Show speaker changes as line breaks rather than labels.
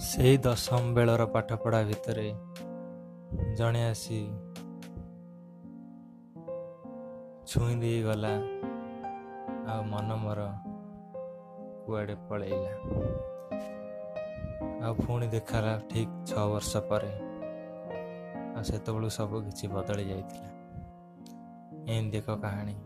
ସେଇ ଦଶମ ବେଳର ପାଠପଢ଼ା ଭିତରେ ଜଣେ ଆସି ଛୁଇଁ ଦେଇଗଲା ଆଉ ମନ ମୋର କୁଆଡ଼େ ପଳେଇଲା। ଆଉ ପୁଣି ଦେଖାଲା ଠିକ ଛଅ ବର୍ଷ ପରେ ଆଉ ସେତେବେଳୁ ସବୁ କିଛି ବଦଳି ଯାଇଥିଲା। ଏମିତି ଏକ କାହାଣୀ।